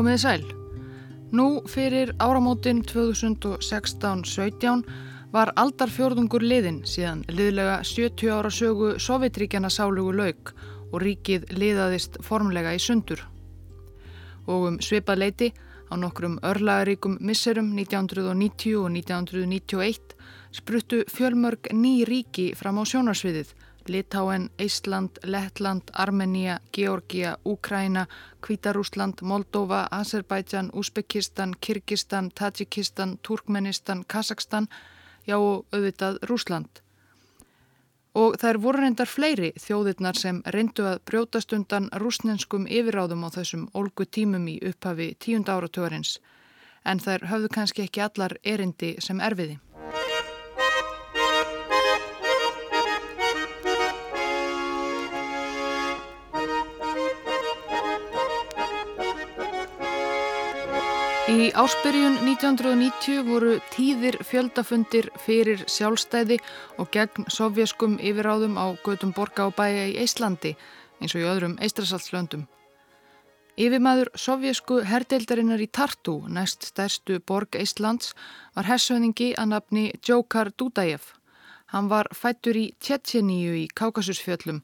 Komiði sæl. Nú fyrir áramótin 2016-17 var aldarfjörðungur liðin síðan liðlega 70 ára sögu Sovjetríkjana sálugu lauk og ríkið liðaðist formlega í sundur. Og um svipað leiti á nokkrum örlagaríkum misserum 1990 og 1991 spruttu fjölmörg ný ríki fram á sjónarsviðið Litáen, Ísland, Lettland, Armenia, Georgia, Úkræna, Kvítarúsland, Moldova, Azerbaijan, Uzbekistan, Kyrkistan, Tajikistan, Turkmenistan, Kazakstan, já og auðvitað Rúsland. Og er voru reyndar fleiri þjóðirnar sem reyndu að brjótast undan rúsnenskum yfiráðum á þessum olgu tímum í upphafi tíund áratugurins, en þær höfðu kannski ekki allar erindi sem erfiði. Í áspyrjun 1990 voru tíðir fjöldafundir fyrir sjálfstæði og gegn sovjaskum yfiráðum á götum borga og bæja í Íslandi eins og í öðrum eistrasaltslöndum. Yfirmaður sovjasku herdeildarinnar í Tartu, næst stærstu borg Íslands, var hersöðingi að nafni Djókar Dudajev. Hann var fættur í Tjetjeníu í Kákasusfjöllum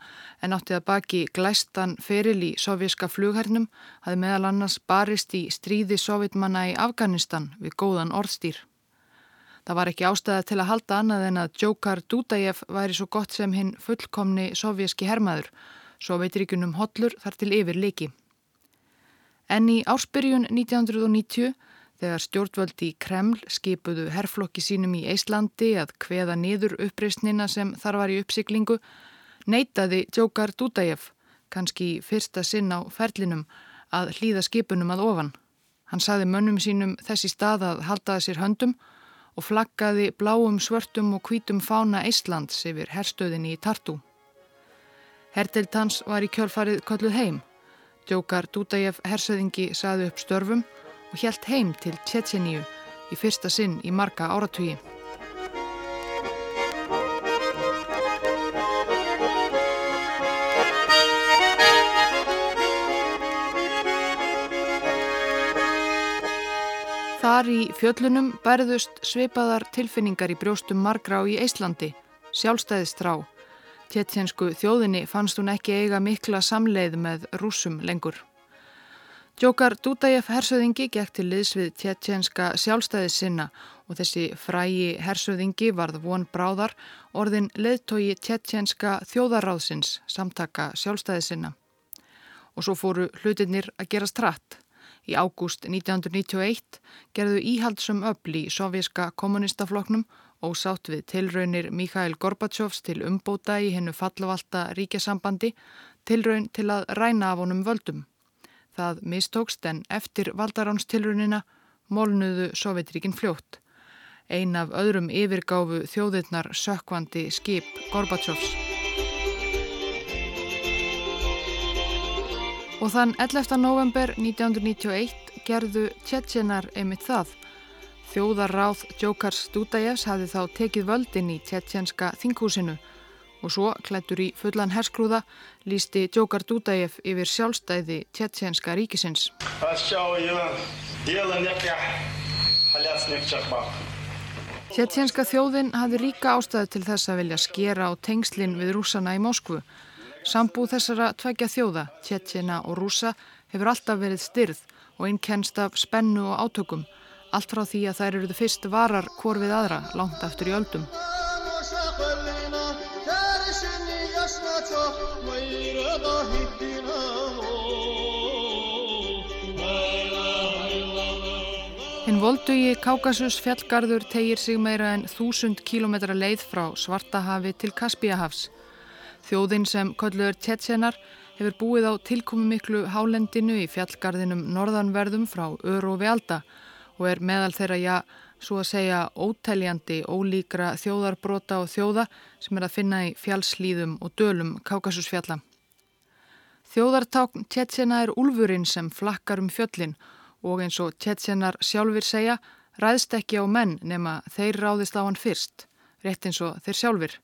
en átti að baki glæstan feril í sovjerska flughernum, hafði meðal annars barist í stríði sovjetmanna í Afganistan við góðan orðstýr. Það var ekki ástæða til að halda annað en að Djókar Dudajev væri svo gott sem hinn fullkomni sovjerski hermaður, sovjetríkunum hotlur þar til yfir leiki. En í áspyrjun 1990 Þegar stjórnvöld í Kreml skipuðu herflokki sínum í Íslandi að hveða niður uppreysnina sem þar var í uppsiklingu, neytaði Djókar Dúdajev, kannski fyrsta sinn á ferlinum, að hlýða skipunum að ofan. Hann saði mönnum sínum þessi stað að haldaði sér höndum og flaggaði bláum, svörtum og hvítum fána Íslands yfir herstöðinni í Tartu. Herdild hans var í kjölfarið kolluð heim. Djókar Dúdajev hersöðingi saði upp störfum og helt heim til Tjetjeníu í fyrsta sinn í marga áratugi. Þar í fjöllunum bærðust sveipaðar tilfinningar í brjóstum margra á í Íslandi, sjálfstæðistrá. Tjetjensku þjóðinni fannst hún ekki eiga mikla samleið með rúsum lengur. Djókar Dúdæjef hersöðingi gekk til liðs við tjetjenska sjálfstæði sinna og þessi frægi hersöðingi varð von bráðar orðin leðtogi tjetjenska þjóðaráðsins samtaka sjálfstæði sinna. Og svo fóru hlutinir að gera stratt. Í ágúst 1991 gerðu íhaldsum öll í sovjíska kommunistafloknum og sátt við tilraunir Mikhail Gorbatsjófs til umbóta í hennu fallavalta ríkjasambandi tilraun til að ræna af honum völdum. Það mistókst en eftir valdaránstilrunina molnuðu Sovjetríkin fljótt. Ein af öðrum yfirgáfu þjóðirnar sökkvandi skip Gorbatsjófs. Og þann 11. november 1991 gerðu Tjetjenar einmitt það. Þjóðarráð Djókars Dúdajevs hafði þá tekið völdin í Tjetjenska þinghúsinu og svo, klættur í fullan herskrúða, lísti Djókar Dúdægef yfir sjálfstæði tjetjenska ríkisins. Tjetjenska þjóðin hafði ríka ástæði til þess að vilja skera á tengslinn við rúsana í Moskvu. Sambúð þessara tveggja þjóða, tjetjena og rúsa, hefur alltaf verið styrð og einn kennst af spennu og átökum, allt frá því að þær eruðu fyrst varar hvort við aðra langt aftur í öldum. Hinn voldugi Kákasus fjallgarður tegir sig meira en þúsund kílometra leið frá Svartahafi til Kaspíahafs. Þjóðin sem kolluður Tjetsenar hefur búið á tilkomi miklu hálendinu í fjallgarðinum norðanverðum frá Öru og Velda og er meðal þeirra já, svo að segja óteljandi ólíkra þjóðarbrota og þjóða sem er að finna í fjallslíðum og dölum Kákasusfjalla. Þjóðartákn Tjetsena er úlfurinn sem flakkar um fjöllin og eins og Tjetsenar sjálfur segja ræðst ekki á menn nema þeir ráðist á hann fyrst, rétt eins og þeir sjálfur.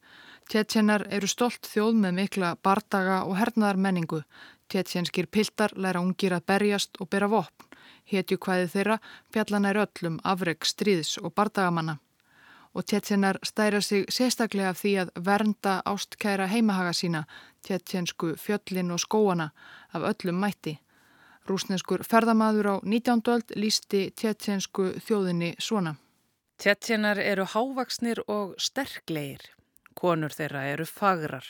Tjetsenar eru stolt þjóð með mikla bardaga og hernaðar menningu. Tjetsenskir piltar læra ungir að berjast og bera vopn. Hetju hvaði þeirra fjallan er öllum afreg stríðs og bardagamanna. Og Tjetjenar stæra sig sérstaklega af því að vernda ástkæra heimahaga sína, tjetjensku fjöllin og skóana af öllum mætti. Rúsneskur ferðamaður á 19. öld lísti tjetjensku þjóðinni svona. Tjetjenar eru hávaksnir og sterklegir. Konur þeirra eru fagrar.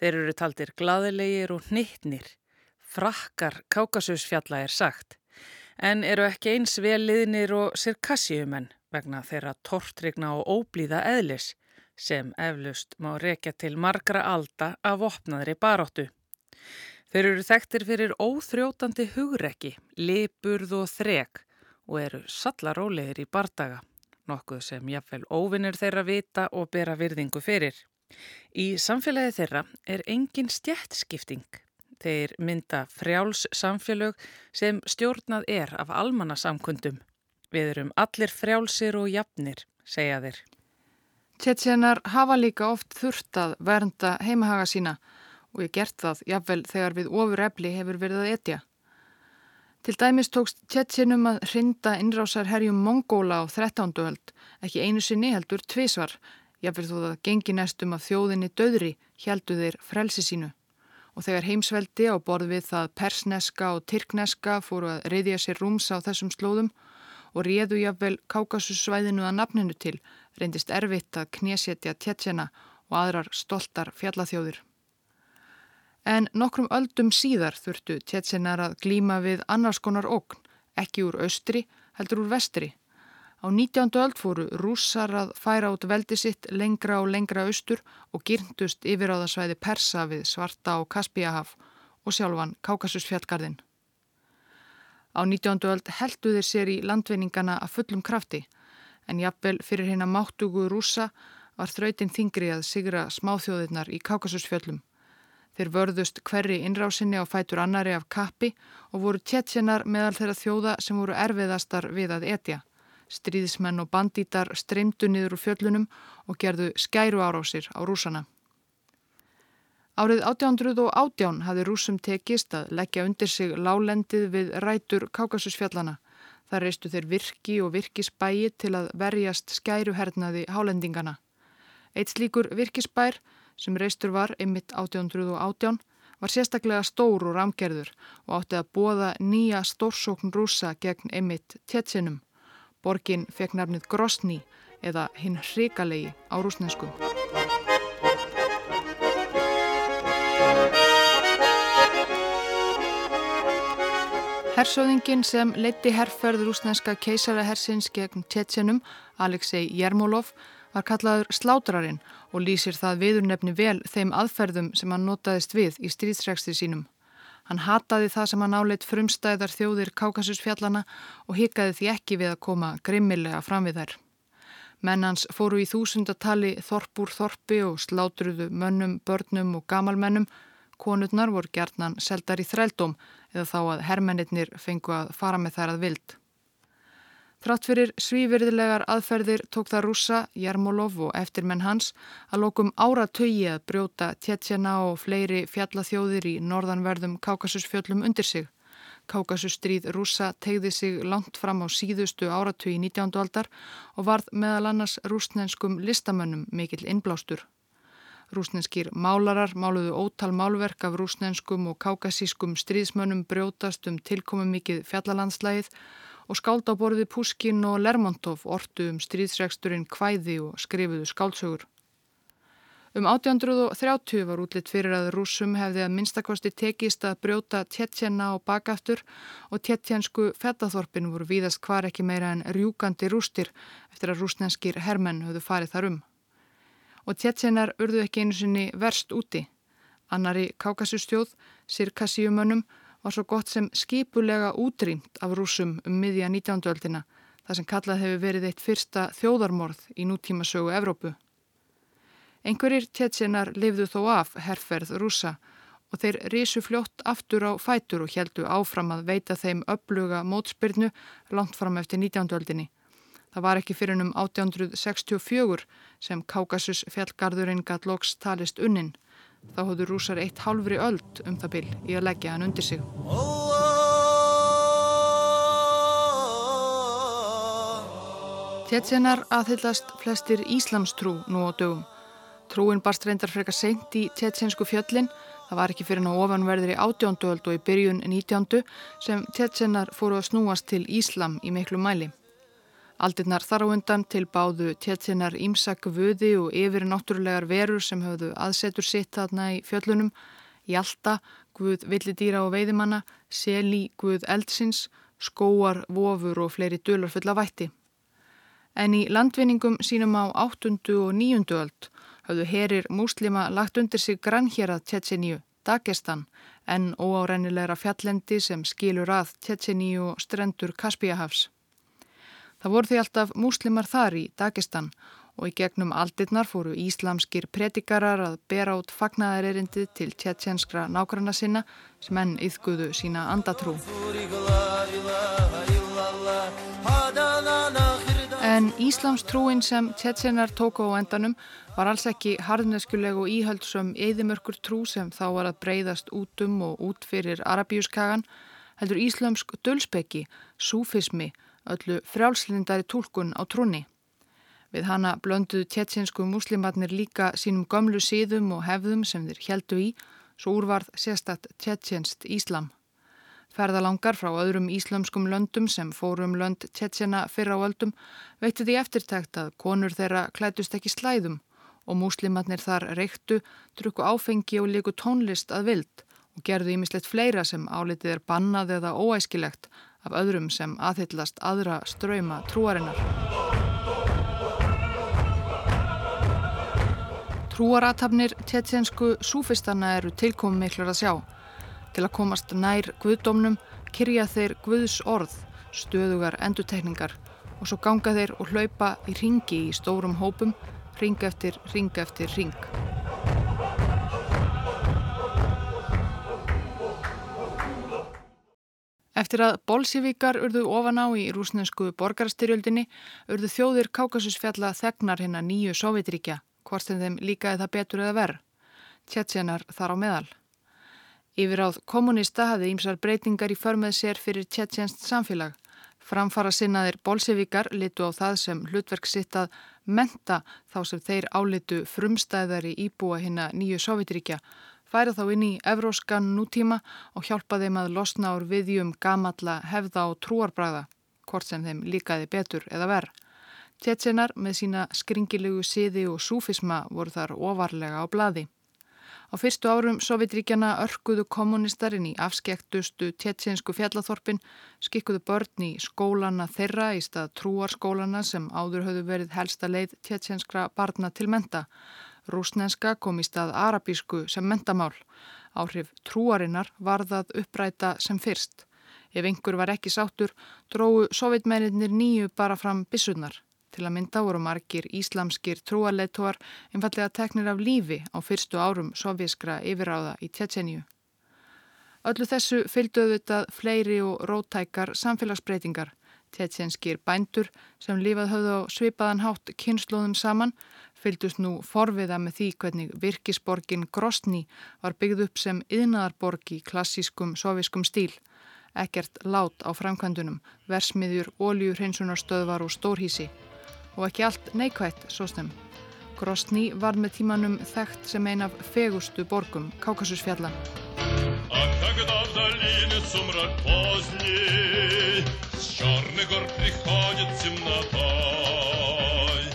Þeir eru taldir glaðilegir og hnittnir. Frakkar Kákasusfjalla er sagt, en eru ekki eins vel liðnir og sirkassíumenn vegna þeirra tortrygna og óblíða eðlis sem eflust má rekja til margra alda af opnaðri baróttu. Þeir eru þekktir fyrir óþrjótandi hugrekki, lipurð og þrek og eru sallarólegir í bardaga nokkuð sem jáfnveil óvinnir þeirra vita og bera virðingu fyrir. Í samfélagi þeirra er engin stjættskipting. Þeir mynda frjáls samfélög sem stjórnað er af almannasamkundum. Við erum allir frjálsir og jafnir, segja þeir. Tjetsenar hafa líka oft þurft að vernda heimahaga sína og ég gert það jáfnvel þegar við ofur efli hefur verið að etja. Til dæmis tókst Tjetsinum að hrinda innrásar herjum Mongóla á 13. öld, ekki einu sinni heldur tvísvar. Jáfnveg þó það gengi næstum af þjóðinni döðri heldu þeir frelsi sínu. Og þegar heimsveldi á borð við það persneska og tyrkneska fóru að reyðja sér rúms á þessum slóðum og réðu jáfnvel Kákasussvæðinu að nafninu til, reyndist erfitt að knésetja Tjetsina og aðrar stoltar fjallathjóðir. En nokkrum öldum síðar þurftu tjetsenar að glíma við annars konar okn, ekki úr austri, heldur úr vestri. Á 19. öld fóru rússar að færa át veldi sitt lengra og lengra austur og gyrndust yfir á það svæði Persa við Svarta og Kaspíahaf og sjálfan Kákasusfjallgarðin. Á 19. öld heldu þeir sér í landvinningana að fullum krafti en jafnvel fyrir hérna máttugu rússa var þrautin þingri að sigra smáþjóðirnar í Kákasusfjöllum. Þeir vörðust hverri innrásinni á fætur annari af kappi og voru tjetjenar meðal þeirra þjóða sem voru erfiðastar við að etja. Stríðismenn og bandítar streymdu niður úr fjöllunum og gerðu skæru árásir á rúsana. Árið 1818 hafði rúsum tekist að leggja undir sig lálendið við rætur Kákasusfjallana. Það reistu þeir virki og virkisbæi til að verjast skæruhernaði hálendingana. Eitt slíkur virkisbær sem reistur var einmitt 1818 var sérstaklega stór og ramgerður og átti að bóða nýja stórsókn rúsa gegn einmitt tétsinum. Borgin fekk nafnið Grosni eða hinn hrikalegi á rúsnensku. Hersöðingin sem leiti herrferð rúsneska keisarahersins gegn tétsinum, Alexei Jermolov, var kallaður slátrarinn og lýsir það viðurnefni vel þeim aðferðum sem hann notaðist við í stríðsregsti sínum. Hann hataði það sem hann áleitt frumstæðar þjóðir Kákasusfjallana og hikaði því ekki við að koma grimmilega fram við þær. Mennans fóru í þúsundatali þorpur þorpi og slátruðu mönnum, börnum og gamalmennum. Konurnar voru gertnan seldar í þrældóm eða þá að herrmennir fengu að fara með þær að vild. Þrátt fyrir svíverðilegar aðferðir tók það rúsa, Jarmolov og eftirmenn hans að lókum áratögi að brjóta Tjetsjana og fleiri fjallathjóðir í norðanverðum Kákasusfjöllum undir sig. Kákasusstríð rúsa tegði sig langt fram á síðustu áratögi 19. aldar og varð meðal annars rúsnenskum listamönnum mikill innblástur. Rúsnenskir málarar máluðu ótal málverk af rúsnenskum og kákasískum stríðsmönnum brjótast um tilkomi mikið fjallalandslægið og skáld á borði Puskin og Lermontov ortu um stríðsregsturinn kvæði og skrifuðu skáldsögur. Um 1830 var útlitt fyrir að rúsum hefði að minnstakosti tekist að brjóta téttjena og bakaftur og téttjensku fettaþorpin voru víðast hvar ekki meira en rjúkandi rústir eftir að rúsnenskir hermenn höfðu farið þar um. Og téttjenar urðu ekki einu sinni verst úti. Annari Kákasusstjóð, Sirkassíumönnum, var svo gott sem skipulega útrýmt af rúsum um miðja 19. öldina, það sem kallað hefur verið eitt fyrsta þjóðarmorð í nútímasögu Evrópu. Einhverjir tétsinnar lifðu þó af herrferð rúsa og þeir risu fljótt aftur á fætur og heldu áfram að veita þeim uppluga mótspyrnu langt fram eftir 19. öldinni. Það var ekki fyrir um 1864 sem Kaukasus fjallgarðurinn gæt loks talist unnin Þá hóðu rúsar eitt hálfri öld um það bil í að leggja hann undir sig. Tétsenar aðhyllast flestir Íslams trú nú á dögum. Trúin barst reyndar frekar seint í tétsensku fjöllin. Það var ekki fyrir ná ofanverðir í átjónduöld og í byrjun nýtjóndu sem tétsenar fóru að snúast til Íslam í miklu mæli. Aldinnar þar á undan til báðu tjetsenar ímsak vöði og yfir náttúrulegar verur sem höfðu aðsetur sitt þarna í fjöllunum. Hjalta, guð villidýra og veiðimanna, seli, guð eldsins, skóar, vofur og fleiri dölar fulla vætti. En í landvinningum sínum á 8. og 9. öld hafðu herir múslima lagt undir sig grannhjerað Tjetseníu, Dagestan, en óárennilegra fjallendi sem skilur að Tjetseníu og strendur Kaspíahafs. Það voru því alltaf múslimar þar í Dagestan og í gegnum aldirnar fóru íslamskir predikarar að bera út fagnaðarerindi til tjetjenskra nákvæmna sinna sem enn yðguðu sína andatrú. En Íslamstrúin sem Tjetsenar tóku á endanum var alls ekki harðneskuleg og íhaldsum eðimörkur trú sem þá var að breyðast út um og út fyrir Arabíuskagan, heldur íslamsk dölspeki, súfismi, öllu frjálslindari tólkun á trúni. Við hana blönduðu tjetsinsku muslimatnir líka sínum gömlu síðum og hefðum sem þeir heldu í, svo úrvarð sérstatt tjetsinst Íslam. Ferðalangar frá öðrum íslamskum löndum sem fórum lönd Tjetsjana fyrra á öldum veitti því eftirtækt að konur þeirra klætust ekki slæðum og múslimatnir þar reyktu, drukku áfengi og líku tónlist að vild og gerðu ímislegt fleira sem álitið er bannað eða óæskilegt af öðrum sem aðhyllast aðra ströyma trúarinnar. Trúaratafnir tjetsjensku súfistana eru tilkomið miklur að sjá. Til að komast nær guðdómnum kyrja þeir guðs orð, stöðugar endutekningar og svo ganga þeir og hlaupa í ringi í stórum hópum, ring eftir ring eftir ring. Eftir að bolsívíkar urðu ofan á í rúsnesku borgarstyrjöldinni urðu þjóðir Kákasusfjalla þegnar hérna nýju Sovjetríkja, hvort sem þeim líkaði það betur eða verð. Tjetsenar þar á meðal. Yfiráð kommunista hafði ímsar breytingar í förmið sér fyrir tjetjenst samfélag. Framfara sinnaðir bolsevíkar litu á það sem hlutverk sitt að menta þá sem þeir álitu frumstæðari íbúa hérna nýju Sovjetríkja, færa þá inn í evróskan nútíma og hjálpa þeim að losna ár viðjum gamalla hefða og trúarbræða, hvort sem þeim líkaði betur eða verð. Tjetsenar með sína skringilegu siði og súfisma voru þar ofarlega á bladi. Á fyrstu árum Sovjetríkjana örkuðu kommunistarinn í afskektustu tjettsinsku fjallathorpin, skikkuðu börn í skólana þeirra í stað trúarskólana sem áður höfðu verið helsta leið tjetsinskra barna til menta. Rúsnenska kom í stað arabísku sem mentamál. Áhrif trúarinnar var það uppræta sem fyrst. Ef einhver var ekki sátur, dróðu sovjetmennir nýju bara fram bissunar. Til að mynda voru margir íslamskir trúaleitóar einfallega teknir af lífi á fyrstu árum sovjískra yfiráða í Tjetjeníu. Öllu þessu fylgduðu þetta fleiri og rótækar samfélagsbreytingar. Tjetjenskir bændur sem lífað höfðu á svipaðan hátt kynnslóðum saman fylgdust nú forviða með því hvernig virkisborgin Grosni var byggð upp sem yðnaðarborg í klassískum soviskum stíl. Ekkert lát á framkvæmdunum, versmiðjur, óljur, hreinsunarstöðvar og stórhísi og ekki allt neikvægt svo stem. Grosni var með tímanum þekkt sem ein af fegustu borgum Kákasusfjalla.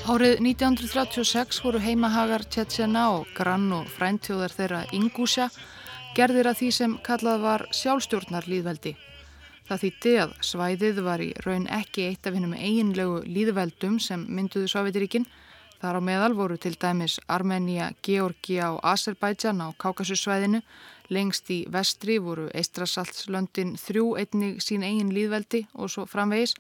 Árið 1936 voru heimahagar Tjetsjana og grann og fræntjóðar þeirra Ingúsja gerðir að því sem kallað var sjálfstjórnarlýðveldi. Það þýtti að svæðið var í raun ekki eitt af hennum eiginlegu líðveldum sem mynduðu Sovjetiríkin. Þar á meðal voru til dæmis Armenia, Georgia og Azerbaijan á Kákasussvæðinu. Lengst í vestri voru Eistrasaltslöndin þrjú einnig sín eigin líðveldi og svo framvegis.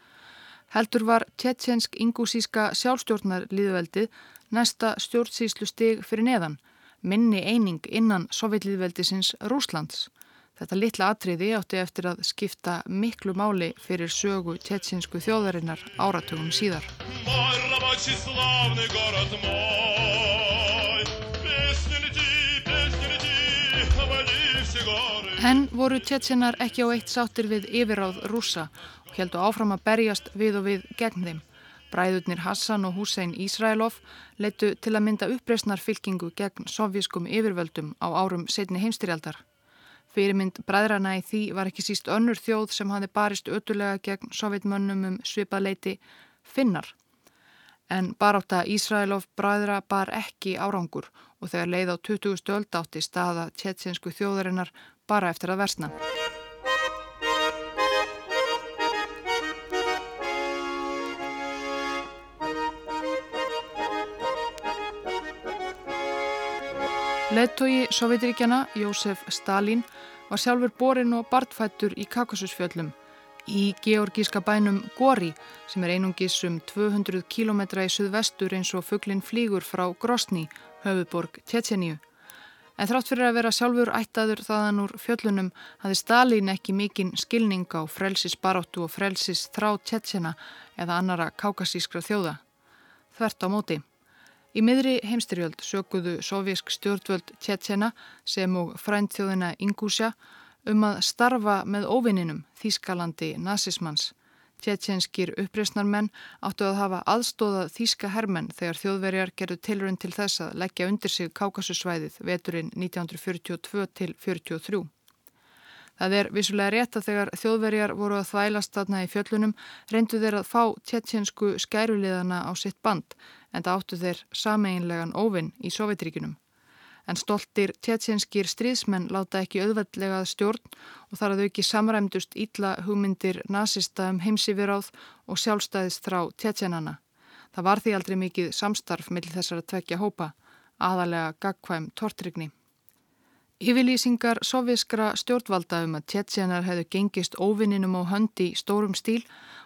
Heldur var tjetjensk ingúsíska sjálfstjórnar líðveldið næsta stjórnsýslu stig fyrir neðan, minni eining innan Sovjetlíðveldisins Rúslands. Þetta litla atriði átti eftir að skipta miklu máli fyrir sögu tjetsinsku þjóðarinnar áratugum síðar. En voru tjetsinar ekki á eitt sáttir við yfiráð rúsa heldu áfram að berjast við og við gegn þeim. Bræðurnir Hassan og Hussein Ísraelov leitu til að mynda uppreysnar fylkingu gegn sovjískum yfirvöldum á árum setni heimstyrjaldar. Fyrirmynd bræðrana í því var ekki síst önnur þjóð sem hafi barist ötulega gegn sovjetmönnum um svipaðleiti finnar. En baráta Ísraelov bræðra bar ekki árangur og þegar leið á 20. stöld átti staða tjettsinsku þjóðarinnar bara eftir að versna. Leðtogi Sovjetiríkjana, Jósef Stalin, var sjálfur borin og bartfættur í Kaukasusfjöllum í georgíska bænum Gori sem er einungis um 200 km í suðvestur eins og fugglinn flýgur frá Grosni, höfuborg Tjetjeníu. En þrátt fyrir að vera sjálfur ættaður þaðan úr fjöllunum hafði Stalin ekki mikinn skilning á frelsis baróttu og frelsis þrá Tjetjena eða annara kaukasískra þjóða. Þvert á móti. Í miðri heimstyrjöld sökuðu sovjísk stjórnvöld Tjetsjena sem og fræntþjóðina Ingúsja um að starfa með óvinninum Þískalandi nazismans. Tjetsjenskir uppreysnarmenn áttu að hafa aðstóðað Þíska hermenn þegar þjóðverjar gerðu tilrönd til þess að leggja undir sig Kákasusvæðið veturinn 1942 til 1943. Það er vissulega rétt að þegar þjóðverjar voru að þvælast þarna í fjöllunum reyndu þeir að fá tjetjensku skæruliðana á sitt band en það áttu þeir sameinlegan óvinn í Sovjetríkunum. En stoltir tjetsjenskir stríðsmenn láta ekki auðveldlegað stjórn og þar að þau ekki samræmdust ítla hugmyndir nazista um heimsífiráð og sjálfstæðist þrá tjetsjenana. Það var því aldrei mikið samstarf millir þessar að tvekja hópa, aðalega gagkvæm tortrygni. Yfirlýsingar soviskra stjórnvalda um að tjetsjenar hefðu gengist óvinninum á höndi stórum stíl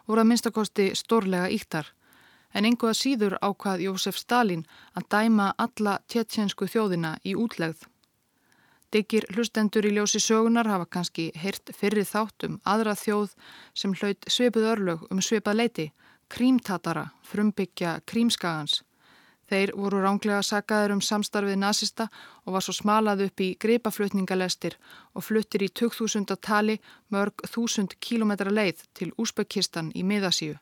voru að minnstakosti stórlega íktar en einhvað síður ákvað Jósef Stalin að dæma alla tjetjensku þjóðina í útlegð. Digir hlustendur í ljósi sögunar hafa kannski hirt fyrri þáttum aðra þjóð sem hlaut sveipuð örlög um sveipað leiti, krímtatara, frumbyggja krímskagans. Þeir voru ránglega sagaður um samstarfið nazista og var svo smalað upp í greipaflutningalestir og fluttir í 2000 tali mörg þúsund kílometra leið til Úsbekistan í miðasíu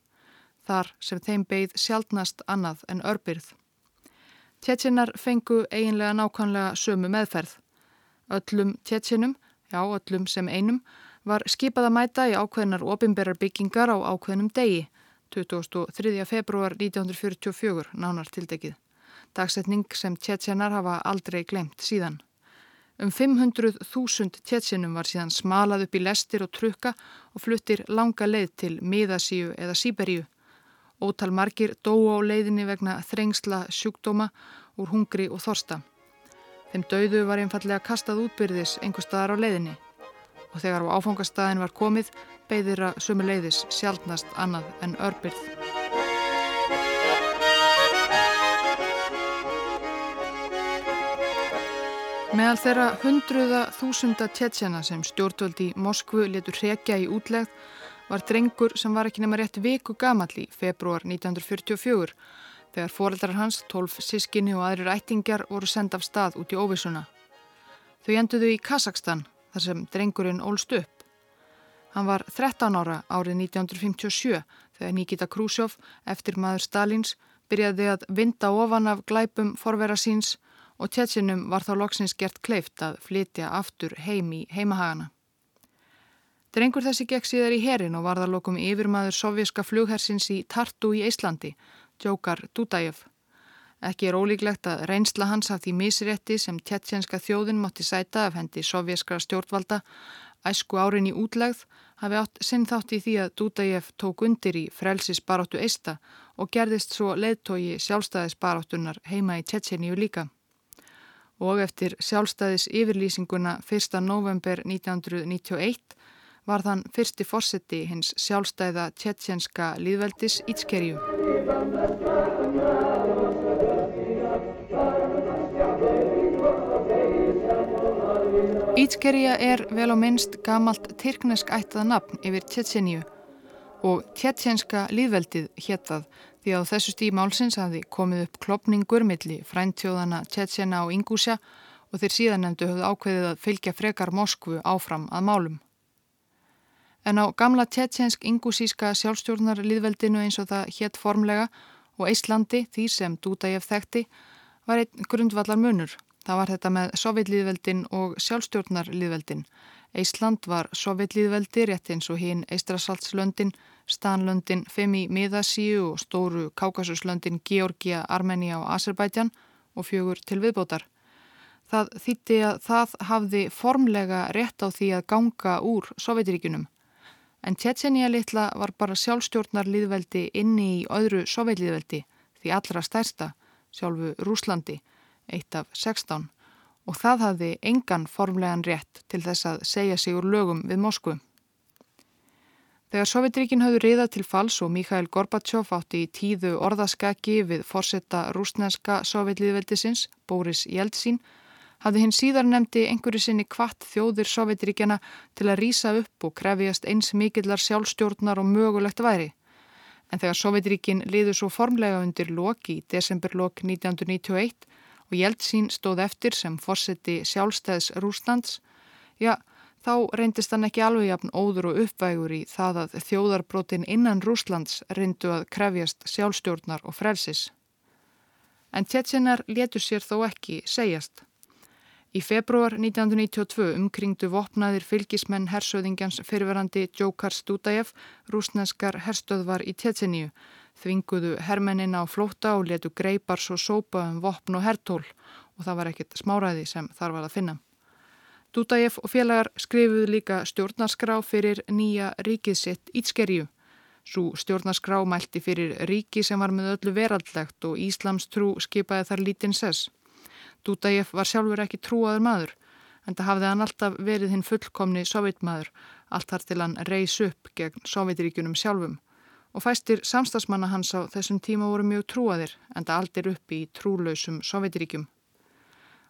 þar sem þeim beigð sjálfnast annað en örbyrð. Tjetjinar fengu eiginlega nákvæmlega sömu meðferð. Öllum tjetjinum, já öllum sem einum, var skipað að mæta í ákveðinar ofinberrar byggingar á ákveðinum degi, 23. februar 1944, nánar tildekið. Dagsetning sem tjetjinar hafa aldrei glemt síðan. Um 500.000 tjetsinum var síðan smalað upp í lestir og trukka og fluttir langa leið til miðasíu eða síberíu. Ótal margir dóu á leiðinni vegna þrengsla sjúkdóma úr hungri og þorsta. Þeim dauðu var einfallega kastað útbyrðis einhver staðar á leiðinni og þegar á áfangastæðin var komið beigðir að sömu leiðis sjálfnast annað en örbyrð. Meðal þeirra hundruða þúsunda tjetsjana sem stjórnvöldi Moskvu letur hrekja í útlegð var drengur sem var ekki nema rétt viku gamall í februar 1944 þegar foreldrar hans, tólf sískinni og aðrir ættingjar voru senda af stað út í óvissuna. Þau enduðu í Kazakstan þar sem drengurinn ólst upp. Hann var 13 ára árið 1957 þegar Nikita Khrushchev, eftir maður Stalins, byrjaði að vinda ofan af glæpum forvera síns og tjetsinum var þá loksins gert kleift að flytja aftur heim í heimahagana. Drengur þessi gekk síðar í herin og varðar lokum yfirmaður sovjíska flughersins í Tartu í Íslandi, Djókar Dúdæjöf. Ekki er ólíklegt að reynsla hans af því misrétti sem tjetjenska þjóðin mátti sæta af hendi sovjískra stjórnvalda æsku árin í útlegð hafi átt sinn þátt í því að Dúdæjöf tók undir í frelsis baróttu eista og gerðist svo leðtogi sjálfstæðis baróttunar heima í Tjetjeníu líka. Og eftir sjálfstæðis yfirlýsinguna 1. november 1991 var þann fyrsti fórseti hins sjálfstæða tjetjenska líðveldis Ítskerju. Ítskerja er vel á minnst gamalt tyrknesk ættað nafn yfir Tjetjeníu og tjetjenska líðveldið héttað því að þessu stíð málsins hafi komið upp klopningur milli fræntjóðana Tjetjena og Ingúsja og þeir síðan nefndu höfðu ákveðið að fylgja frekar Moskvu áfram að málum. En á gamla tjetjensk ingusíska sjálfstjórnar liðveldinu eins og það hétt formlega og Íslandi, því sem Dúdægef þekkti, var einn grundvallar munur. Það var þetta með sovjetlýðveldin og sjálfstjórnarlýðveldin. Ísland var sovjetlýðveldi rétt eins og hinn Eistrasaltslöndin, Stanlöndin, Femi Miðasíu og stóru Kákasuslöndin Georgia, Armenia og Azerbaijan og fjögur til viðbótar. Það þýtti að það hafði formlega rétt á því að ganga úr Sovjetiríkunum. En Tjetjenija litla var bara sjálfstjórnarlýðveldi inni í öðru sovjetlýðveldi, því allra stærsta, sjálfu Rúslandi eitt af 16 og það hafði engan formlegan rétt til þess að segja sig úr lögum við Moskvu. Þegar Sovjetríkin hafði riðað til fals og Mikhail Gorbachev átti í tíðu orðaskaki við forsetta rúsneska sovjetlýðveldisins, Boris Jeltsin, hafði hinn síðar nefndi einhverju sinni kvart þjóðir Sovjetríkjana til að rýsa upp og krefjast eins mikillar sjálfstjórnar og mögulegt væri. En þegar Sovjetríkin liður svo formlega undir loki í desemberlok 1991 og Jeltsin stóð eftir sem fórseti sjálfstæðs Rúslands, já, þá reyndist hann ekki alveg jafn óður og uppvægur í það að þjóðarbrotin innan Rúslands reyndu að krefjast sjálfstjórnar og frelsis. En Tjetsenar letur sér þó ekki segjast. Í februar 1992 umkringdu vopnaðir fylgismenn hersöðingjans fyrirverandi Djókar Stúdæf rúsneskar herstöðvar í Tjetseníu þvinguðu hermennin á flóta og letu greipar svo sópa um vopn og hertól og það var ekkit smáræði sem þar var að finna. Dúdæf og félagar skrifuðu líka stjórnarskrá fyrir nýja ríkið sitt Ítskerju. Svo stjórnarskrá mælti fyrir ríki sem var með öllu veraldlegt og Íslams trú skipaði þar lítinn sess. Dúdæf var sjálfur ekki trúaður maður en það hafði hann alltaf verið hinn fullkomni sovjetmaður allt þar til hann reys upp gegn sovjetríkunum sjálfum og fæstir samstagsmanna hans á þessum tíma voru mjög trúaðir en það aldir upp í trúlausum Sovjetiríkjum.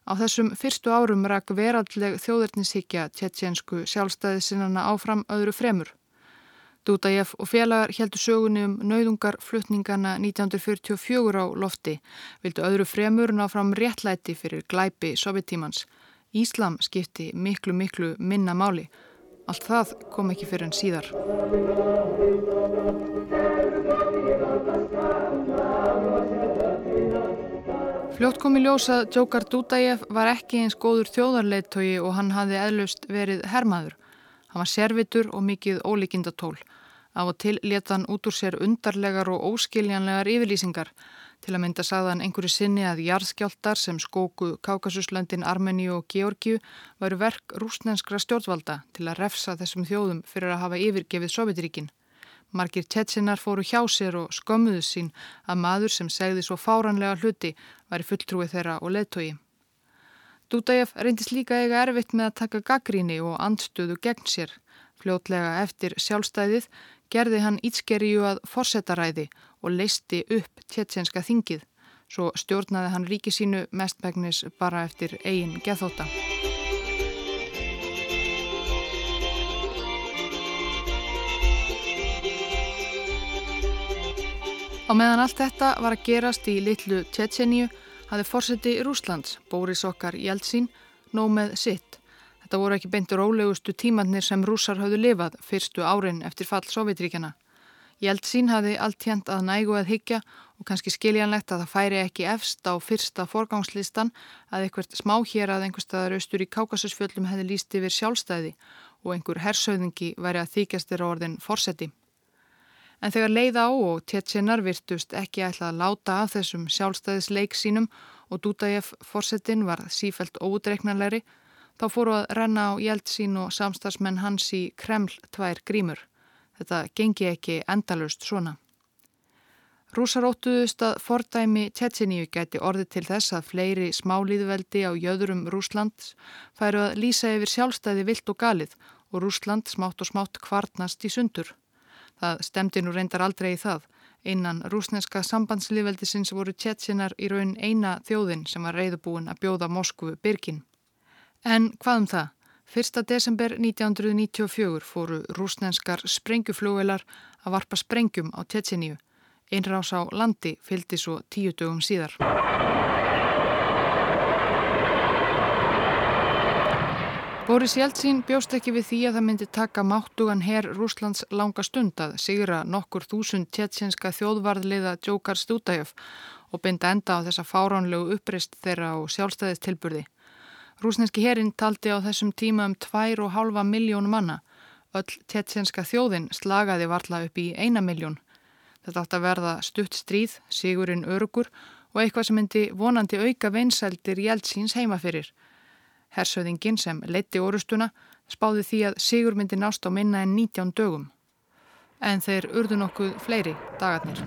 Á þessum fyrstu árum rak veraldleg þjóðurnisíkja tjetjensku sjálfstæði sinnana áfram öðru fremur. Dúdajef og félagar heldur sögunni um nauðungar flutningana 1944 á lofti, vildu öðru fremur ná fram réttlæti fyrir glæpi sovjetímans. Íslam skipti miklu miklu minna máli. Allt það kom ekki fyrir en síðar. Fljótt kom í ljós að Djókar Dúdæjef var ekki eins góður þjóðarleittói og hann hafði eðlust verið hermaður. Hann var servitur og mikið ólíkindatól. Af og til leta hann út úr sér undarlegar og óskiljanlegar yfirlýsingar. Til að mynda sagðan einhverju sinni að jarðskjáltar sem skóku Kákasuslöndin, Armeníu og Georgiu varu verk rúsnenskra stjórnvalda til að refsa þessum þjóðum fyrir að hafa yfirgefið Sovjetiríkinn. Margir tjettsinar fóru hjá sér og skömmuðu sín að maður sem segði svo fáranlega hluti væri fulltrúi þeirra og leðtogi. Dúdæjaf reyndist líka eiga erfitt með að taka gaggríni og andstöðu gegn sér. Fljótlega eftir sjálfstæðið gerði hann ítskerju að forsetaræði og leisti upp tjettsenska þingið. Svo stjórnaði hann ríki sínu mestmægnis bara eftir eigin geðþóta. Á meðan allt þetta var að gerast í litlu Tjetjeníu hafði fórseti Rúslands, Bóris okkar Jeltsin, nóg með sitt. Þetta voru ekki beintur ólegustu tímannir sem rúsar hafðu lifað fyrstu árin eftir fall Sovjetríkjana. Jeltsin hafði allt hérnt að nægu að higgja og kannski skiljanlegt að það færi ekki efst á fyrsta forgangslistan að einhvert smáhér að einhver staðar austur í Kákasusfjöllum hefði líst yfir sjálfstæði og einhver hersauðingi væri að þykjastir á orðin fórseti. En þegar leið á og Tjetjenar virtust ekki ætla að láta af þessum sjálfstæðisleik sínum og Dúdajef fórsetin var sífælt ódreiknarleiri, þá fóru að renna á Jeltsín og samstagsmenn hans í Kreml tvær grímur. Þetta gengi ekki endalust svona. Rúsar óttuðust að fordæmi Tjetjeníu gæti orði til þess að fleiri smálíðveldi á jöðurum Rúslands færu að lýsa yfir sjálfstæði vilt og galið og Rúsland smátt og smátt kvartnast í sundur. Það stemdi nú reyndar aldrei í það. Einan rúsneska sambandslíðveldisins voru tjettsinar í raun eina þjóðin sem var reyðubúin að bjóða Moskvu byrkin. En hvað um það? 1. desember 1994 fóru rúsnenskar sprengjuflúvelar að varpa sprengjum á Tjetsiníu. Einrás á landi fylgdi svo tíu dögum síðar. Boris Jeltsin bjóst ekki við því að það myndi taka máttugan herr Rúslands langa stund að sigra nokkur þúsund tjetsinska þjóðvarðliða Djókar Stúdæjöf og binda enda á þessa fáránlegu upprist þeirra og sjálfstæðistilburði. Rúsneski herrin taldi á þessum tíma um tvær og halva miljón manna. Öll tjetsinska þjóðin slagaði varla upp í eina miljón. Þetta átt að verða stutt stríð, sigurinn örugur og eitthvað sem myndi vonandi auka veinsældir Jeltsins heimafyrir. Hersöðingin sem leitti orustuna spáði því að sigur myndi nást á minna en 19 dögum. En þeir urðu nokkuð fleiri dagarnir.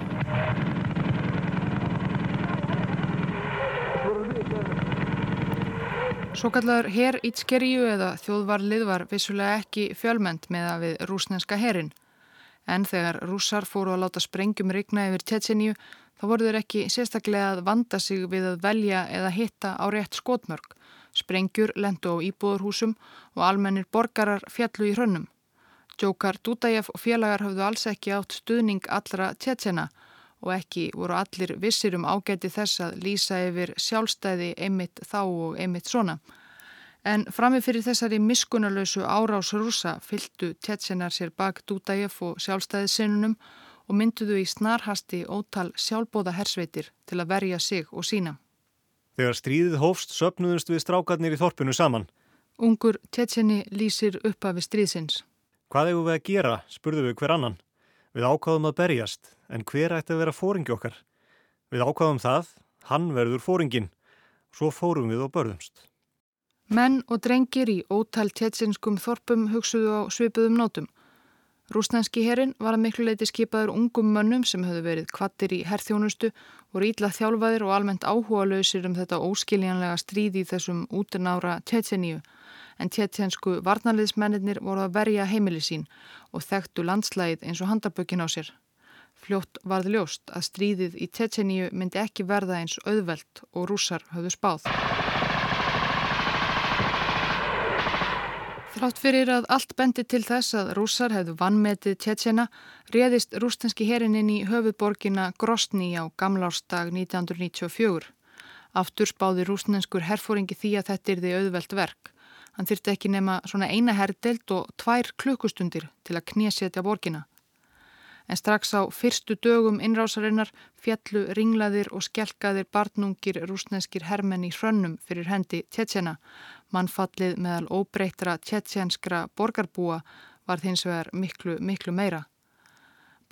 Svo kallar herr Ítskerju eða þjóðvarlið var vissulega ekki fjölmend með að við rúsneska herrin. En þegar rússar fóru að láta sprengjum rigna yfir Tjetsinju þá voru þeir ekki sérstaklega að vanda sig við að velja eða hitta á rétt skotmörg Sprengjur lendu á íbúðurhúsum og almennir borgarar fjallu í hrönnum. Djókar Dúdæjaf og félagar hafðu alls ekki átt stuðning allra tjetsena og ekki voru allir vissir um ágæti þess að lýsa yfir sjálfstæði einmitt þá og einmitt svona. En framifyrir þessari miskunarlausu árás rúsa fylgdu tjetsenar sér bak Dúdæjaf og sjálfstæðisinnunum og mynduðu í snarhasti ótal sjálfbóða hersveitir til að verja sig og sína. Þegar stríðið hófst söpnuðumst við strákarnir í þorpinu saman. Ungur Tjetjeni lýsir upp af stríðsins. Hvað hefur við að gera, spurðu við hver annan. Við ákváðum að berjast, en hver ætti að vera fóringi okkar? Við ákváðum það, hann verður fóringin. Svo fórum við og börðumst. Menn og drengir í ótal tjetsinskum þorpum hugsuðu á svipuðum nótum. Rúsnænski herin var að miklu leiti skipaður ungum mönnum sem höfðu verið kvattir í herþjónustu, voru ídla þjálfaðir og almennt áhuga lausir um þetta óskiljanlega stríði í þessum útunára tjetseníu. En tjetsensku varnarliðsmennir voru að verja heimili sín og þekktu landslægið eins og handabökin á sér. Fljótt varð ljóst að stríðið í tjetseníu myndi ekki verða eins auðvelt og rússar höfðu spáð. Þrátt fyrir að allt bendi til þess að rússar hefðu vannmetið Tjetsjena réðist rústenski herin inn í höfuðborgina Grosni á gamlársdag 1994. Aftur spáði rústenskur herfóringi því að þetta er því auðvelt verk. Hann þyrti ekki nema svona eina herdelt og tvær klukkustundir til að knésetja borgina. En strax á fyrstu dögum innrásarinnar fjallu ringlaðir og skelkaðir barnungir rúsneskir hermenn í hrönnum fyrir hendi Tjetsjena Mannfallið meðal óbreytra tjetjenskra borgarbúa var hins vegar miklu, miklu meira.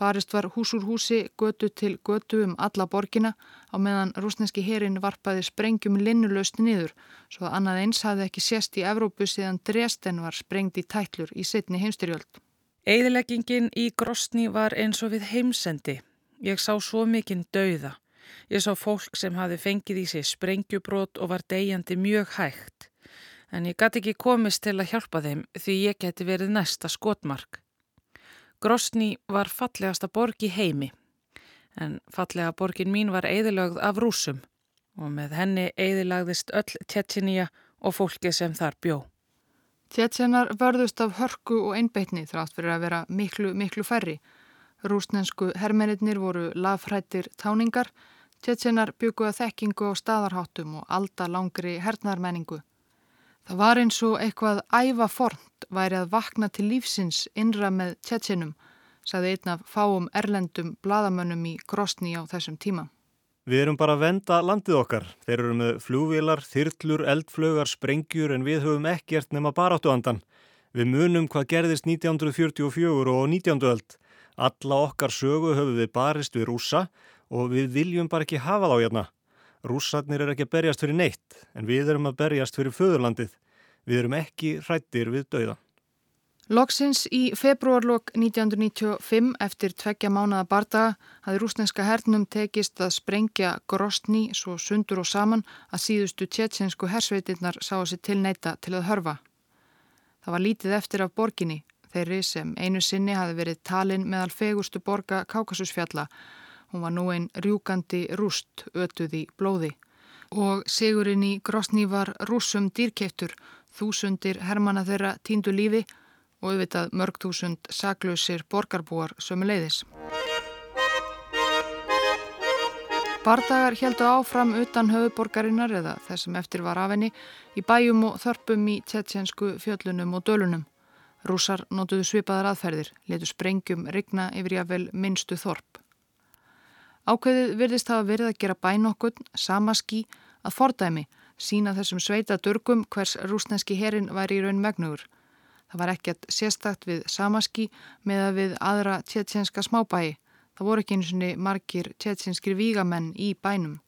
Barist var hús úr húsi, götu til götu um alla borgina á meðan rúsneski herin varpaði sprengjum linnulöst niður svo að annað eins hafði ekki sést í Evrópu síðan Dresden var sprengt í tætlur í setni heimstyrjöld. Eðileggingin í Grosni var eins og við heimsendi. Ég sá svo mikinn dauða. Ég sá fólk sem hafi fengið í sig sprengjubrót og var degjandi mjög hægt en ég gæti ekki komist til að hjálpa þeim því ég geti verið næsta skotmark. Grosni var fallegasta borg í heimi, en fallega borgin mín var eðilögð af rúsum og með henni eðilagðist öll Tjetjenija og fólki sem þar bjó. Tjetjenar vörðust af hörku og einbeitni þrátt fyrir að vera miklu, miklu færri. Rúsnensku hermeninnir voru lafrættir táningar, Tjetjenar bygguða þekkingu á staðarháttum og alda langri hernarmenningu. Það var eins og eitthvað ævafornt væri að vakna til lífsins innra með tjetsinum, saði einn af fáum erlendum bladamönnum í Grosni á þessum tíma. Við erum bara að venda landið okkar. Þeir eru með flúvilar, þyrtlur, eldflögar, sprengjur en við höfum ekkert nema baráttu andan. Við munum hvað gerðist 1944 og 19. öld. Alla okkar sögu höfum við barist við rúsa og við viljum bara ekki hafa þá hérna. Rússarnir er ekki að berjast fyrir neitt, en við erum að berjast fyrir föðurlandið. Við erum ekki hrættir við dauða. Loksins í februarlokk 1995 eftir tveggja mánada bardaga hafði rúsneska hernum tekist að sprengja Grostni svo sundur og saman að síðustu tjetsinsku hersveitinnar sá sér til neyta til að hörfa. Það var lítið eftir af borginni, þeirri sem einu sinni hafi verið talin meðal fegustu borga Kákasusfjalla Hún var nú einn rjúkandi rúst ötuð í blóði og sigurinn í Grosni var rúsum dýrkeittur, þúsundir hermana þeirra tíndu lífi og auðvitað mörg þúsund saklausir borgarbúar sömu leiðis. Bardagar heldu áfram utan höfuborgarinnar eða þessum eftir var af henni í bæjum og þörpum í tjetjensku fjöllunum og dölunum. Rúsar nótuðu svipaðar aðferðir, letu sprengjum rigna yfir jáfnvel minnstu þorp. Ákveðið virðist hafa verið að gera bænokkun, sama skí, að fordæmi, sína þessum sveita durgum hvers rúsneski herin væri í raun megnugur. Það var ekkert sérstakt við samaskí með að við aðra tjetjenska smábæi Það voru ekki eins og margir tjetsinskir vígamenn í bænum.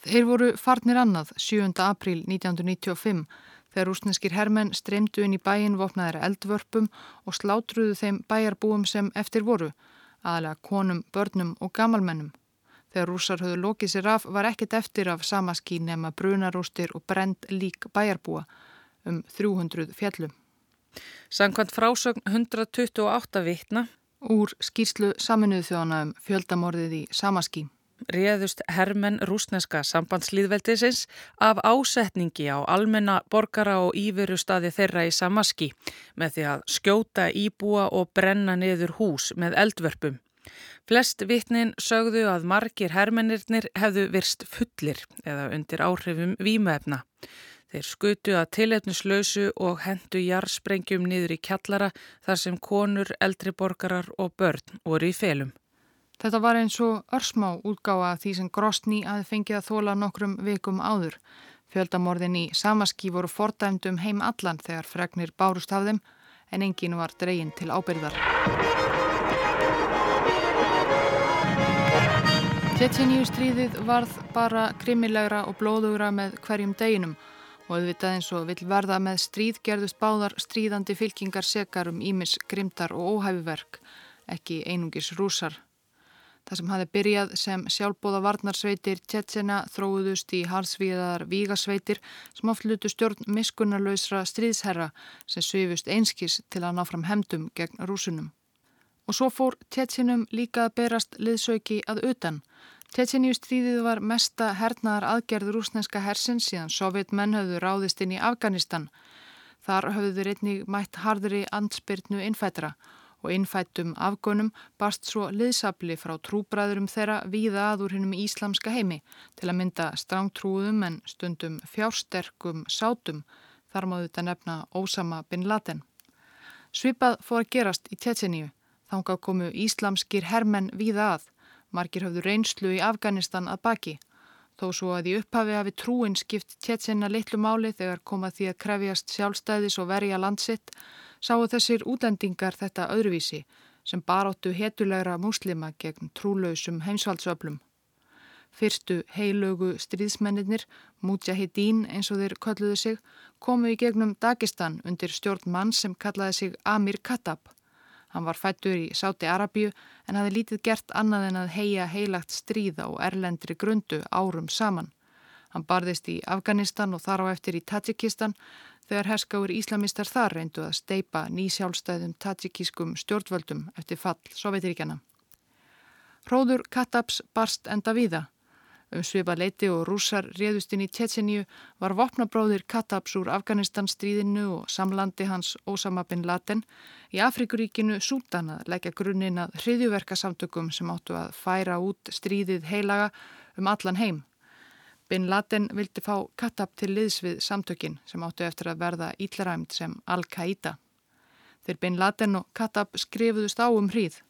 Þeir voru farnir annað 7. apríl 1995 þegar rúsneskir hermenn streymdu inn í bæin vopnaðir eldvörpum og slátruðu þeim bæjarbúum sem eftir voru, aðalega konum, börnum og gamalmennum. Þegar rúsar höfðu lokið sér af var ekkit eftir af samaskí nema brunarústir og brend lík bæjarbúa um 300 fjallum. Sankvæmt frásögn 128 vittna úr skýrslu saminuðu þjóna um fjöldamorðið í Samaskí. Réðust hermenn rúsneska sambandslýðveldisins af ásetningi á almenna borgara og íveru staði þeirra í Samaskí með því að skjóta íbúa og brenna niður hús með eldvörpum. Flest vittnin sögðu að margir hermennirnir hefðu virst fullir eða undir áhrifum výmaefna. Þeir skutu að tilefnislausu og hendu jarðsprengjum niður í kjallara þar sem konur, eldri borgarar og börn voru í felum. Þetta var eins og örsmá útgáða því sem Grosni aði fengið að þóla nokkrum vikum áður. Fjöldamorðin í Samaskí voru fordæmdum heim allan þegar fregnir bárust af þeim en engin var dregin til ábyrðar. Tjetjeníu stríðið varð bara krimilegra og blóðugra með hverjum deginum og auðvitað eins og vill verða með stríð gerðust báðar stríðandi fylkingar sekar um ímis grimtar og óhæfuverk, ekki einungis rúsar. Það sem hafi byrjað sem sjálfbóða varnarsveitir Tjetsena þróðust í halsvíðar vígasveitir sem oft lutu stjórn miskunnarlausra stríðsherra sem svifust einskis til að ná fram hemdum gegn rúsunum. Og svo fór Tjetsenum líka að berast liðsauki að utan Tjetjeníu stríðið var mesta hernaðar aðgerð rúsneska hersins síðan sovjetmenn höfðu ráðist inn í Afganistan. Þar höfðu þeir einnig mætt hardri andspyrnu innfættra og innfættum afgönum barst svo liðsabli frá trúbræðurum þeirra víða aður hinnum íslamska heimi til að mynda strángtrúðum en stundum fjársterkum sátum þar máðu þetta nefna Ósama bin Laden. Svipað fór að gerast í Tjetjeníu, þánga komu íslamskir hermenn víða að Margir hafðu reynslu í Afganistan að baki. Þó svo að í upphafi hafi trúin skipt tjetsenna litlu máli þegar komað því að krefjast sjálfstæðis og verja landsitt, sáu þessir útlendingar þetta öðruvísi sem baráttu hetulegra muslima gegn trúlausum heimsvaldsöflum. Fyrstu heilögu stríðsmennir, Mujahideen eins og þeir kölluðu sig, komu í gegnum Dagestan undir stjórn mann sem kallaði sig Amir Khattab. Hann var fættur í Sáti Arabíu en hafði lítið gert annað en að heia heilagt stríða og erlendri grundu árum saman. Hann barðist í Afganistan og þar á eftir í Tajikistan þegar herskáir íslamistar þar reyndu að steipa nýsjálfstæðum tajikískum stjórnvöldum eftir fall Sovjetiríkjana. Hróður Katabs barst enda víða. Um svipa leiti og rússar réðustinn í Tjetseníu var vopnabróðir Katabs úr Afganistan stríðinu og samlandi hans Osama bin Laden í Afrikuríkinu Sútan að leggja grunninn að hriðjuverkasamtökum sem áttu að færa út stríðið heilaga um allan heim. Bin Laden vildi fá Katab til liðs við samtökin sem áttu eftir að verða íllaræmt sem Al-Qaida. Þeir Bin Laden og Katab skrifuðust á um hríð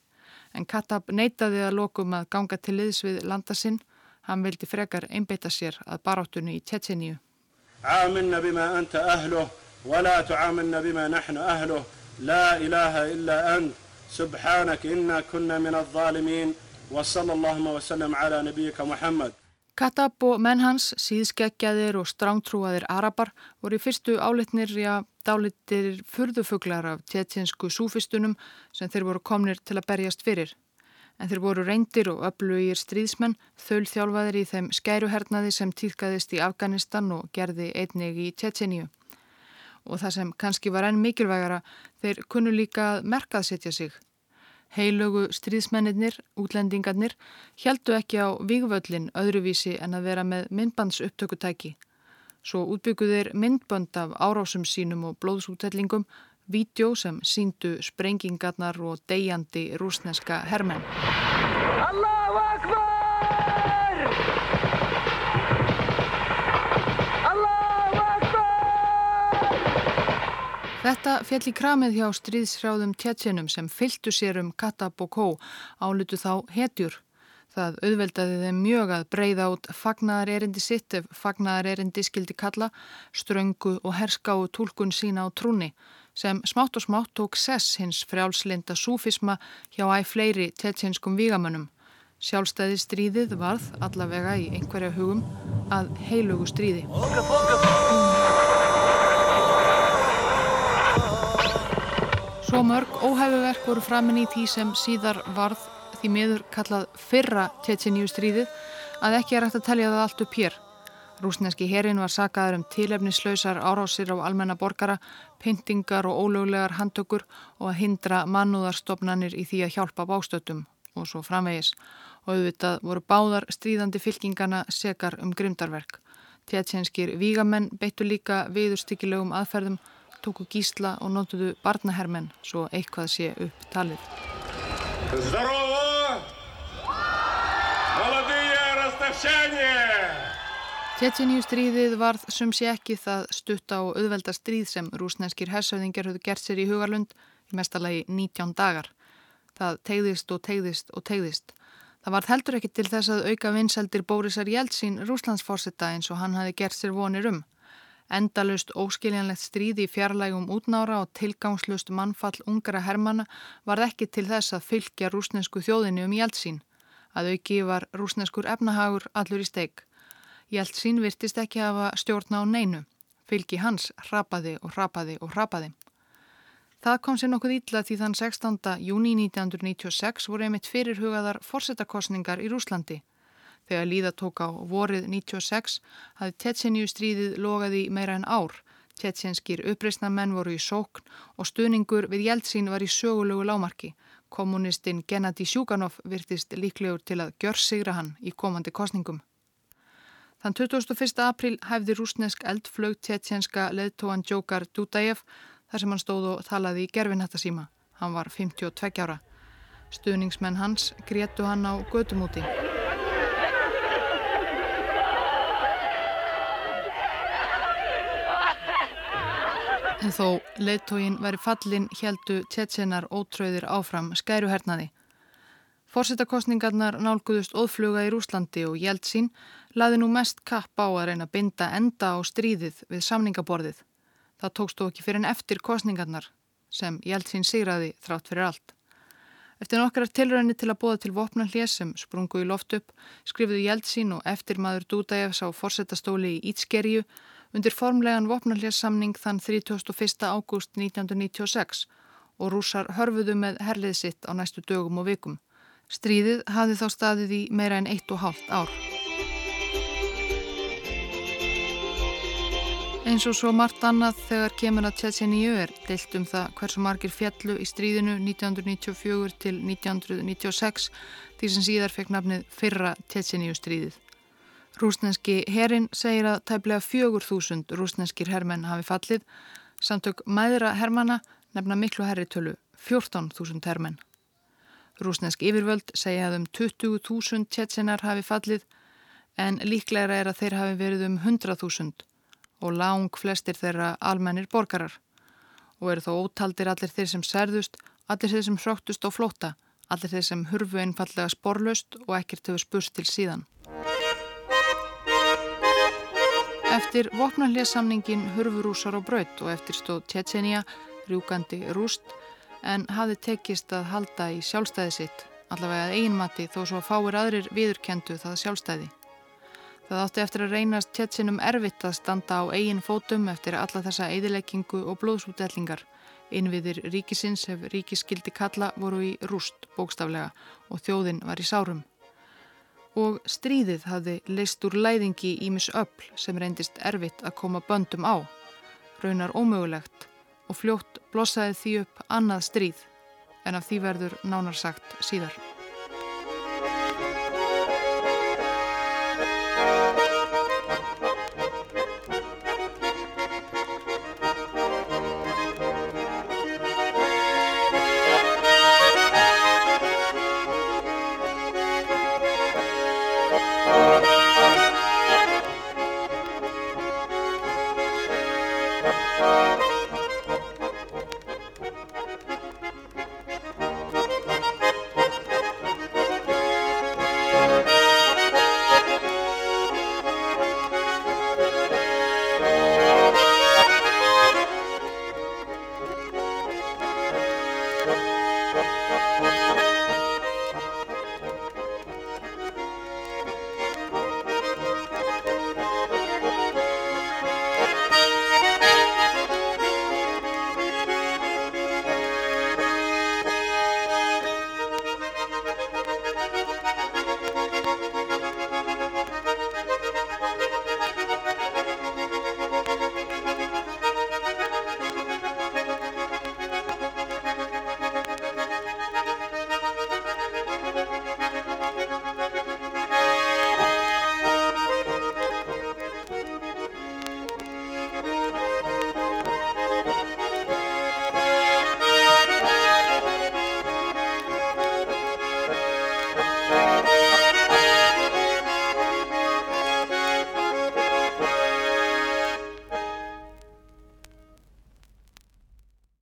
en Katab neytaði að lokum að ganga til liðs við landasinn Hann vildi frekar einbeita sér að baráttunni í Tjetjeníu. Áminna bima anta ahluh, wala tuáminna bima nahnu ahluh, la ilaha illa ant, subhanak inna kunna min al-zalimin, wa sallallahu wa sallam ala nabíka Muhammad. Katab og menn hans, síðskeggjaðir og strángtrúaðir arabar voru í fyrstu álitnir í að dálitir furðufuglar af tjetjensku súfistunum sem þeir voru komnir til að berjast fyrir en þeir voru reyndir og öflugir stríðsmenn, þölþjálfaðir í þeim skæruhernaði sem týrkaðist í Afganistan og gerði einnig í Tjetjeníu. Og það sem kannski var enn mikilvægara, þeir kunnu líka að merkaðsetja sig. Heilögu stríðsmennir, útlendingarnir, heldu ekki á vígvöllin öðruvísi en að vera með myndbandsupptökutæki. Svo útbygguðir myndbönd af árásum sínum og blóðsútellingum vídjó sem síndu sprengingarnar og deyjandi rúsneska hermenn. Allahu Akbar! Þetta fjall í kramið hjá stríðshrjáðum tjetjenum sem fylgtu sér um Katab og Kó álutu þá hetjur. Það auðveldaði þeim mjög að breyða út fagnaðar erindi sitt ef fagnaðar erindi skildi kalla, ströngu og herskáu tólkun sína á trúni sem smátt og smátt tók sess hins frjálslinda súfisma hjá æg fleiri tetsjenskum vígamönnum. Sjálfstæði stríðið varð allavega í einhverja hugum að heilugu stríði. Svo mörg óhæfuverk voru framin í því sem síðar varð því miður kallað fyrra Tjetjeníu stríðið að ekki er hægt að telja það allt upp hér. Rúsneski herin var sagaður um tilefnislausar árásir á almenna borgara, pyntingar og ólöglegar handtökur og að hindra mannúðarstofnanir í því að hjálpa bástöttum og svo framvegis. Og auðvitað voru báðar stríðandi fylkingana sekar um grimdarverk. Tjetjenskir vígamenn beittu líka viðurstykkilegum aðferðum tóku gísla og nótuðu barnahermenn svo eitthvað sé upp talið. Tjetjeníu stríðið varð sem sé ekki það stutta og auðvelda stríð sem rúsneskir hersauðingar höfðu gert sér í Hugarlund í mestalagi 19 dagar. Það tegðist og tegðist og tegðist. Það var heldur ekki til þess að auka vinseldir Bórisar Jeltsín rúslandsforsetta eins og hann hafi gert sér vonir um. Endalust óskiljanlegt stríði í fjarlægum útnára og tilgangslust mannfall ungra hermana var ekki til þess að fylgja rúsnesku þjóðinni um Jeltsín. Að auki var rúsneskur efnahagur allur í steik. Jeltsín virtist ekki hafa stjórna á neinu. Fylgi hans hrapaði og hrapaði og hrapaði. Það kom sér nokkuð ítla því þann 16. júni 1996 voru einmitt fyrirhugaðar fórsetakostningar í Rúslandi. Þegar líða tók á vorið 96 hafði Tetsenju stríðið logaði meira en ár. Tetsenskir uppreysna menn voru í sókn og stuðningur við Jeltsin var í sögulegu lámarki. Kommunistinn Gennadi Sjúkanov virtist líklegur til að gjör sigra hann í komandi kostningum. Þann 21. april hæfði rúsnesk eldflög tetsenska leðtóan Djókar Dúdajev þar sem hann stóð og talaði í gerfinhættasíma. Hann var 52 ára. Stuðningsmenn hans grétu hann á gödumúti. En þó leittógin veri fallin heldu tjetsenar ótröðir áfram skæruhernaði. Fórsettakostningarnar nálguðust óðfluga í Rúslandi og Jeltsin laði nú mest kapp á að reyna að binda enda á stríðið við samningaborðið. Það tókst þó ekki fyrir en eftir kostningarnar sem Jeltsin sigraði þrátt fyrir allt. Eftir nokkrar tilröðinni til að bóða til vopna hljés sem sprungu í loft upp skrifðu Jeltsin og eftir maður Dúdæjafs á fórsettastóli í Ítskerju undir formlegan vopnarljarsamning þann 31. ágúst 1996 og rúsar hörfuðu með herlið sitt á næstu dögum og vikum. Stríðið hafði þá staðið í meira en eitt og hálft ár. Eins og svo margt annað þegar kemur að Tjetjeníu er deilt um það hversu margir fjallu í stríðinu 1994 til 1996 því sem síðar fekk nafnið fyrra Tjetjeníu stríðið. Rúsneski herin segir að tæplega fjögur þúsund rúsneskir hermenn hafi fallið. Samtök mæðra hermana nefna miklu herritölu, 14.000 hermenn. Rúsnesk yfirvöld segja að um 20.000 tjetsenar hafi fallið en líklegra er að þeir hafi verið um 100.000 og lang flestir þeirra almennir borgarar. Og eru þó ótaldir allir þeir sem særðust, allir þeir sem hróttust á flóta, allir þeir sem hurfu einfallega sporlust og ekkert hefur spurst til síðan. Eftir vopnarlesamningin hurfurúsar á braut og eftir stóð Tjetjenia rjúkandi rúst en hafi tekist að halda í sjálfstæði sitt, allavega að einmati þó svo að fáir aðrir viðurkendu það sjálfstæði. Það átti eftir að reynast Tjetjenum erfitt að standa á eigin fótum eftir alla þessa eidileggingu og blóðsútellingar. Innviðir ríkisins ef ríkiskildi kalla voru í rúst bókstaflega og þjóðin var í sárum og stríðið hafði leist úr læðingi ímis öll sem reyndist erfitt að koma böndum á, raunar ómögulegt og fljótt blossaði því upp annað stríð en af því verður nánarsagt síðar.